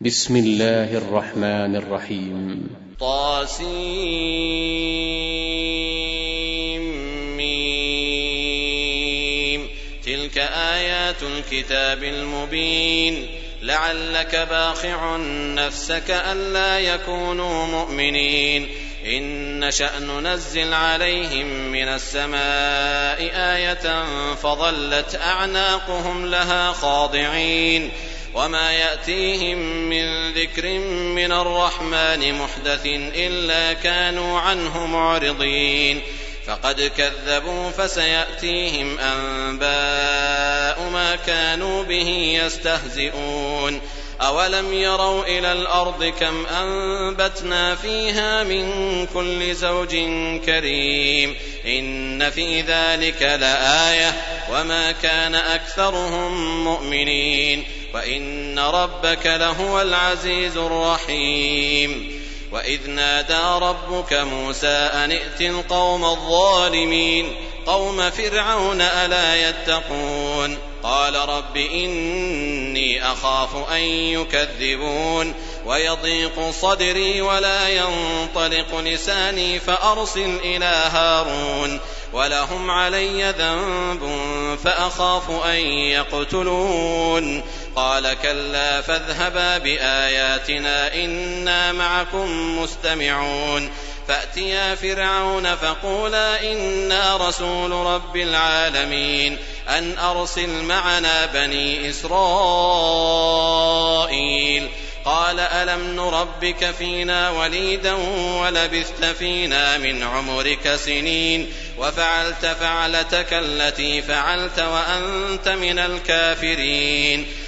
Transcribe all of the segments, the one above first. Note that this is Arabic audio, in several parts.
بسم الله الرحمن الرحيم. طاسيم. تلك آيات الكتاب المبين. لعلك باخع نفسك ألا يكونوا مؤمنين. إن نشأ ننزل عليهم من السماء آية فظلت أعناقهم لها خاضعين. وما يأتيهم من ذكر من الرحمن محدث إلا كانوا عنه معرضين. فقد كذبوا فسيأتيهم أنباء ما كانوا به يستهزئون. أولم يروا إلى الأرض كم أنبتنا فيها من كل زوج كريم. إن في ذلك لآية وما كان أكثرهم مؤمنين. وإن ربك لهو العزيز الرحيم وإذ نادى ربك موسى أن ائت القوم الظالمين قوم فرعون ألا يتقون قال رب إني أخاف أن يكذبون ويضيق صدري ولا ينطلق لساني فأرسل إلى هارون ولهم علي ذنب فأخاف أن يقتلون قال كلا فاذهبا بآياتنا إنا معكم مستمعون. فأتيا فرعون فقولا إنا رسول رب العالمين. أن أرسل معنا بني إسرائيل. قال ألم نربك فينا وليدا ولبثت فينا من عمرك سنين. وفعلت فعلتك التي فعلت وأنت من الكافرين.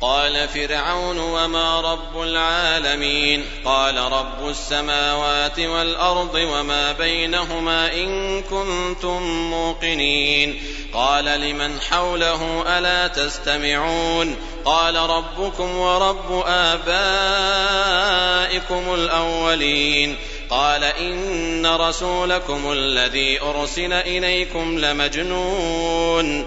قال فرعون وما رب العالمين قال رب السماوات والأرض وما بينهما إن كنتم موقنين قال لمن حوله ألا تستمعون قال ربكم ورب آبائكم الأولين قال إن رسولكم الذي أرسل إليكم لمجنون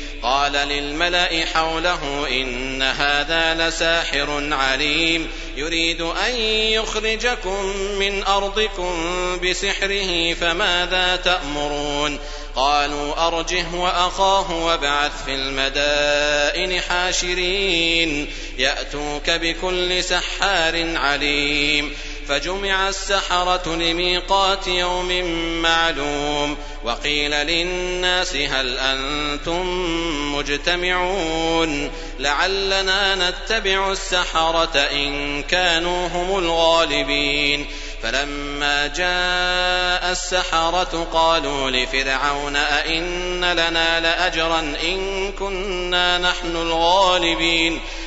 قال للملأ حوله إن هذا لساحر عليم. يريد أن يخرجكم من أرضكم بسحره فماذا تأمرون؟ قالوا أرجه وأخاه وابعث في المدائن حاشرين. يأتوك بكل سحار عليم. فجمع السحرة لميقات يوم معلوم وقيل للناس هل أنتم مجتمعون لعلنا نتبع السحرة إن كانوا هم الغالبين فلما جاء السحرة قالوا لفرعون أئن لنا لأجرا إن كنا نحن الغالبين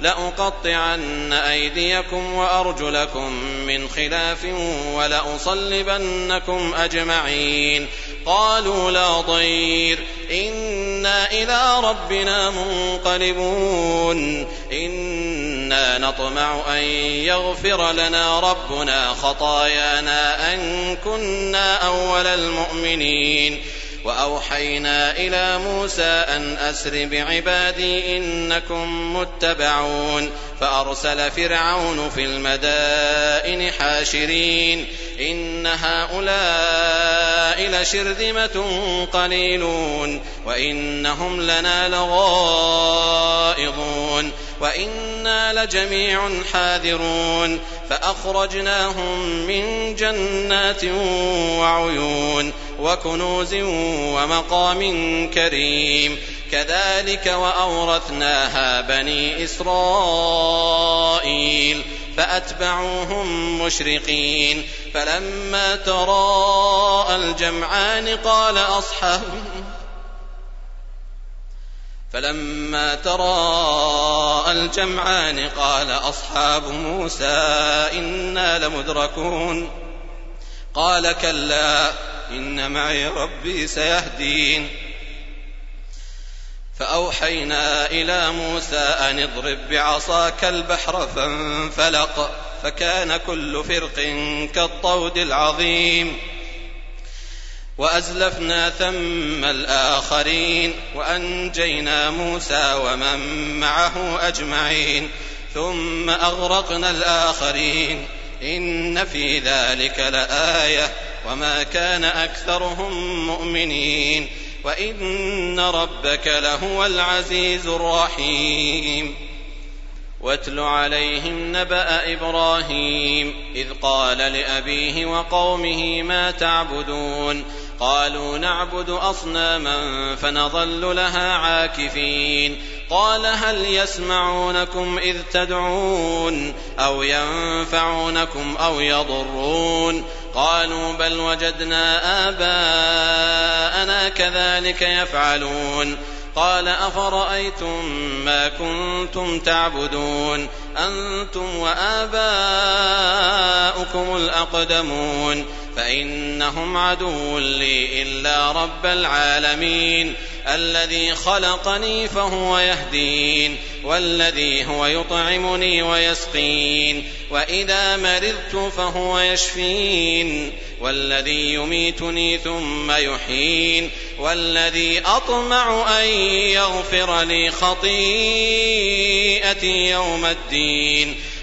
لأقطعن أيديكم وأرجلكم من خلاف ولأصلبنكم أجمعين. قالوا لا ضير. إنا إلى ربنا منقلبون. إنا نطمع أن يغفر لنا ربنا خطايانا أن كنا أول المؤمنين. وأوحينا إلى موسى أن أسر بعبادي إنكم متبعون فأرسل فرعون في المدائن حاشرين إن هؤلاء لشرذمة قليلون وإنهم لنا لغائظون وإنا لجميع حاذرون فأخرجناهم من جنات وعيون وكنوز ومقام كريم. كذلك وأورثناها بني إسرائيل فأتبعوهم مشرقين. فلما تراءى الجمعان قال أصحاب فلما تراءى الجمعان قال أصحاب موسى إنا لمدركون. قال كلا إن معي ربي سيهدين. فأوحينا إلى موسى أن اضرب بعصاك البحر فانفلق فكان كل فرق كالطود العظيم. وأزلفنا ثم الآخرين وأنجينا موسى ومن معه أجمعين. ثم أغرقنا الآخرين. إن في ذلك لآية. وما كان أكثرهم مؤمنين وإن ربك لهو العزيز الرحيم واتل عليهم نبأ إبراهيم إذ قال لأبيه وقومه ما تعبدون قالوا نعبد أصناما فنظل لها عاكفين قال هل يسمعونكم إذ تدعون أو ينفعونكم أو يضرون قالوا بل وجدنا آباءنا كذلك يفعلون. قال أفرأيتم ما كنتم تعبدون؟ أنتم وآباؤكم الأقدمون. فإنهم عدو لي إلا رب العالمين. الذي خلقني فهو يهدين والذي هو يطعمني ويسقين وإذا مرضت فهو يشفين. والذي يميتني ثم يحيين والذي أطمع أن يغفر لي خطيئتي يوم الدين.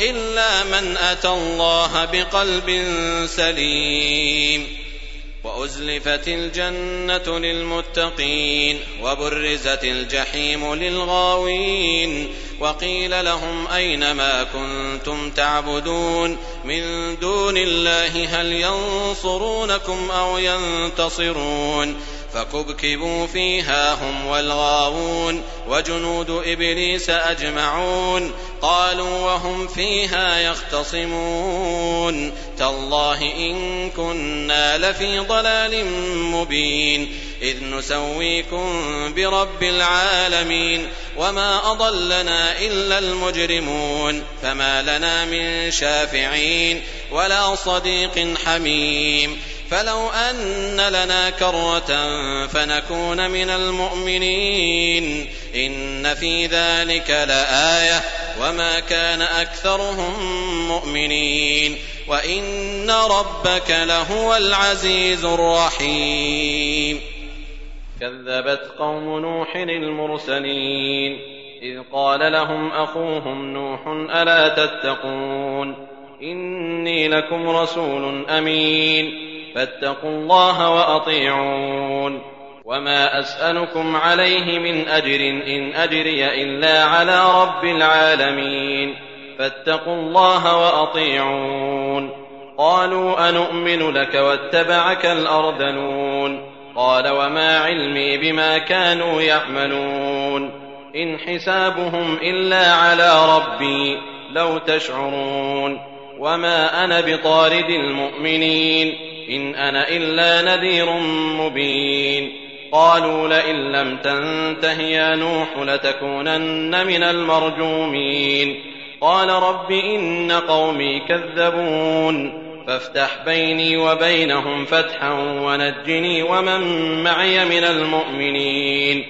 إلا من أتى الله بقلب سليم وأزلفت الجنة للمتقين وبرزت الجحيم للغاوين وقيل لهم أين ما كنتم تعبدون من دون الله هل ينصرونكم أو ينتصرون فكبكبوا فيها هم والغاوون وجنود إبليس أجمعون قالوا وهم فيها يختصمون تالله إن كنا لفي ضلال مبين إذ نسويكم برب العالمين وما أضلنا إلا المجرمون فما لنا من شافعين ولا صديق حميم فلو أن لنا كرة فنكون من المؤمنين. إن في ذلك لآية. وما كان أكثرهم مؤمنين. وإن ربك لهو العزيز الرحيم. كذبت قوم نوح المرسلين. إذ قال لهم أخوهم نوح ألا تتقون؟ إني لكم رسول أمين. فاتقوا الله وأطيعون. وما أسألكم عليه من أجر إن أجري إلا على رب العالمين. فاتقوا الله وأطيعون. قالوا أنؤمن لك واتبعك الأرذلون. قال وما علمي بما كانوا يعملون. إن حسابهم إلا على ربي لو تشعرون. وما أنا بطارد المؤمنين. إن أنا إلا نذير مبين. قالوا لئن لم تنته يا نوح لتكونن من المرجومين. قال رب إن قومي كذبون. فافتح بيني وبينهم فتحا ونجني ومن معي من المؤمنين.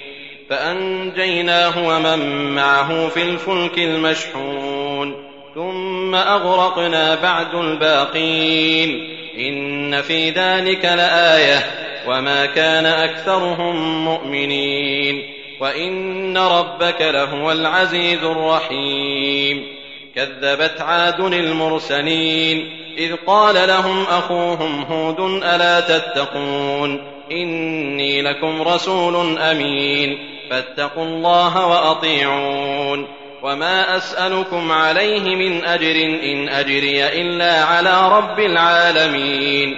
فأنجيناه ومن معه في الفلك المشحون. ثم أغرقنا بعد الباقين. إن في ذلك لآية وما كان أكثرهم مؤمنين وإن ربك لهو العزيز الرحيم كذبت عاد المرسلين إذ قال لهم أخوهم هود ألا تتقون إني لكم رسول أمين فاتقوا الله وأطيعون وما أسألكم عليه من أجر إن أجري إلا على رب العالمين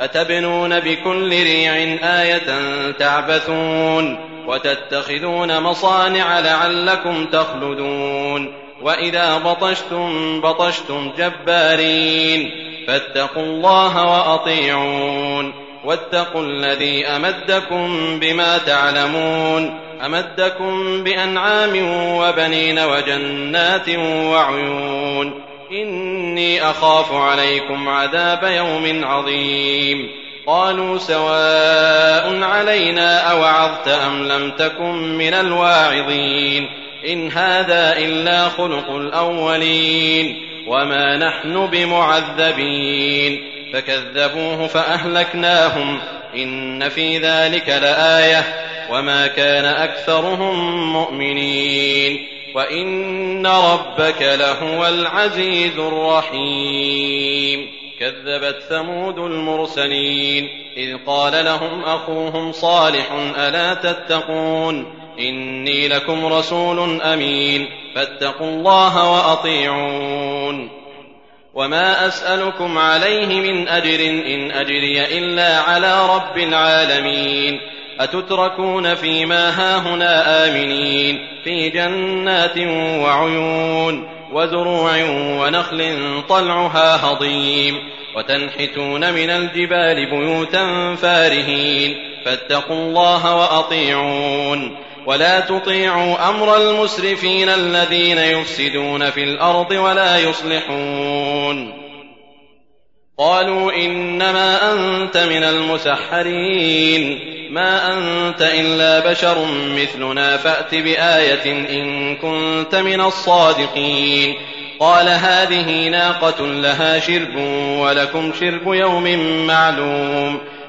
أتبنون بكل ريع آية تعبثون وتتخذون مصانع لعلكم تخلدون وإذا بطشتم بطشتم جبارين فاتقوا الله وأطيعون واتقوا الذي أمدكم بما تعلمون أمدكم بأنعام وبنين وجنات وعيون إني أخاف عليكم عذاب يوم عظيم قالوا سواء علينا أوعظت أم لم تكن من الواعظين إن هذا إلا خلق الأولين وما نحن بمعذبين فكذبوه فأهلكناهم إن في ذلك لآية وما كان أكثرهم مؤمنين وإن ربك لهو العزيز الرحيم كذبت ثمود المرسلين إذ قال لهم أخوهم صالح ألا تتقون إني لكم رسول أمين فاتقوا الله وأطيعون وما أسألكم عليه من أجر إن أجري إلا على رب العالمين أتتركون فيما هاهنا آمنين في جنات وعيون وزروع ونخل طلعها هضيم وتنحتون من الجبال بيوتا فارهين فاتقوا الله وأطيعون ولا تطيعوا أمر المسرفين الذين يفسدون في الأرض ولا يصلحون. قالوا إنما أنت من المسحرين. ما أنت إلا بشر مثلنا فأت بآية إن كنت من الصادقين. قال هذه ناقة لها شرب ولكم شرب يوم معلوم.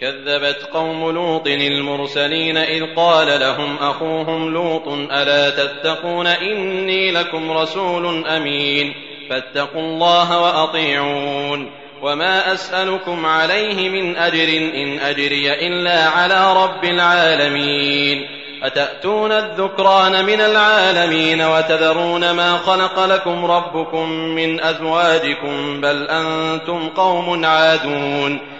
كذبت قوم لوط المرسلين إذ قال لهم أخوهم لوط ألا تتقون إني لكم رسول أمين فاتقوا الله وأطيعون وما أسألكم عليه من أجر إن أجري إلا على رب العالمين أتأتون الذكران من العالمين وتذرون ما خلق لكم ربكم من أزواجكم بل أنتم قوم عادون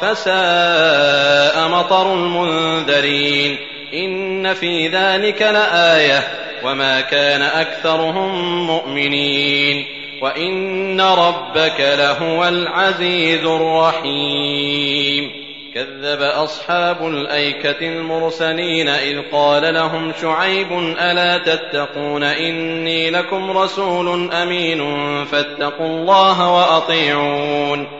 فساء مطر المنذرين إن في ذلك لآية وما كان أكثرهم مؤمنين وإن ربك لهو العزيز الرحيم كذب أصحاب الأيكة المرسلين إذ قال لهم شعيب ألا تتقون إني لكم رسول أمين فاتقوا الله وأطيعون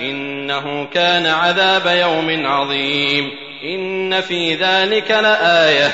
إنه كان عذاب يوم عظيم. إن في ذلك لآية.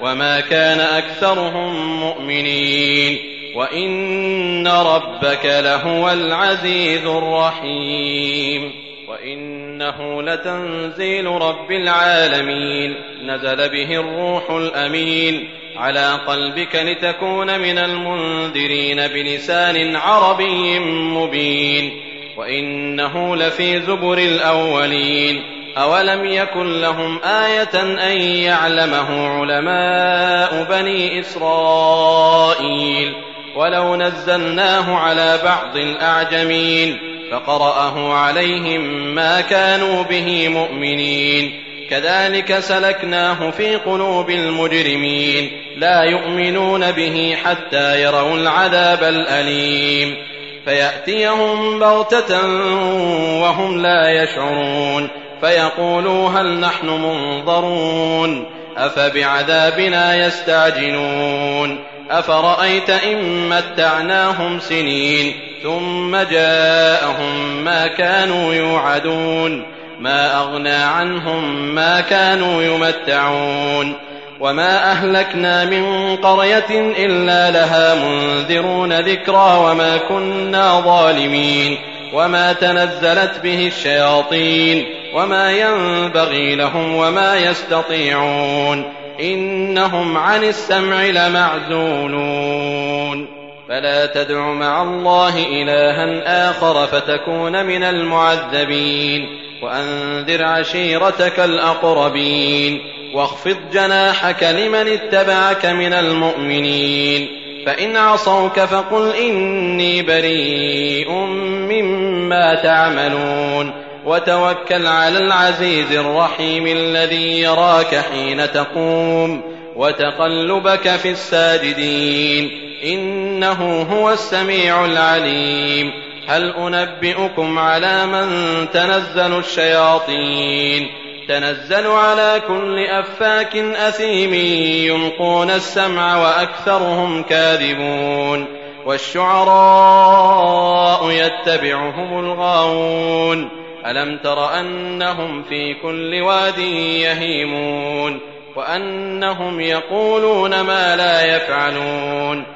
وما كان أكثرهم مؤمنين. وإن ربك لهو العزيز الرحيم. وإنه لتنزيل رب العالمين. نزل به الروح الأمين. على قلبك لتكون من المنذرين بلسان عربي مبين. وإنه لفي زبر الأولين أولم يكن لهم آية أن يعلمه علماء بني إسرائيل ولو نزلناه على بعض الأعجمين فقرأه عليهم ما كانوا به مؤمنين كذلك سلكناه في قلوب المجرمين لا يؤمنون به حتى يروا العذاب الأليم فيأتيهم بغتة وهم لا يشعرون فيقولوا هل نحن منظرون أفبعذابنا يستعجلون أفرأيت إن متعناهم سنين ثم جاءهم ما كانوا يوعدون ما أغنى عنهم ما كانوا يمتعون وما أهلكنا من قرية إلا لها منذرون ذكرى وما كنا ظالمين وما تنزلت به الشياطين وما ينبغي لهم وما يستطيعون إنهم عن السمع لمعزولون فلا تدع مع الله إلها آخر فتكون من المعذبين وأنذر عشيرتك الأقربين واخفض جناحك لمن اتبعك من المؤمنين. فإن عصوك فقل إني بريء مما تعملون. وتوكل على العزيز الرحيم الذي يراك حين تقوم. وتقلبك في الساجدين. إنه هو السميع العليم. هل أنبئكم على من تنزل الشياطين؟ تنزل على كل أفاك أثيم يلقون السمع وأكثرهم كاذبون والشعراء يتبعهم الغاوون ألم تر أنهم في كل واد يهيمون وأنهم يقولون ما لا يفعلون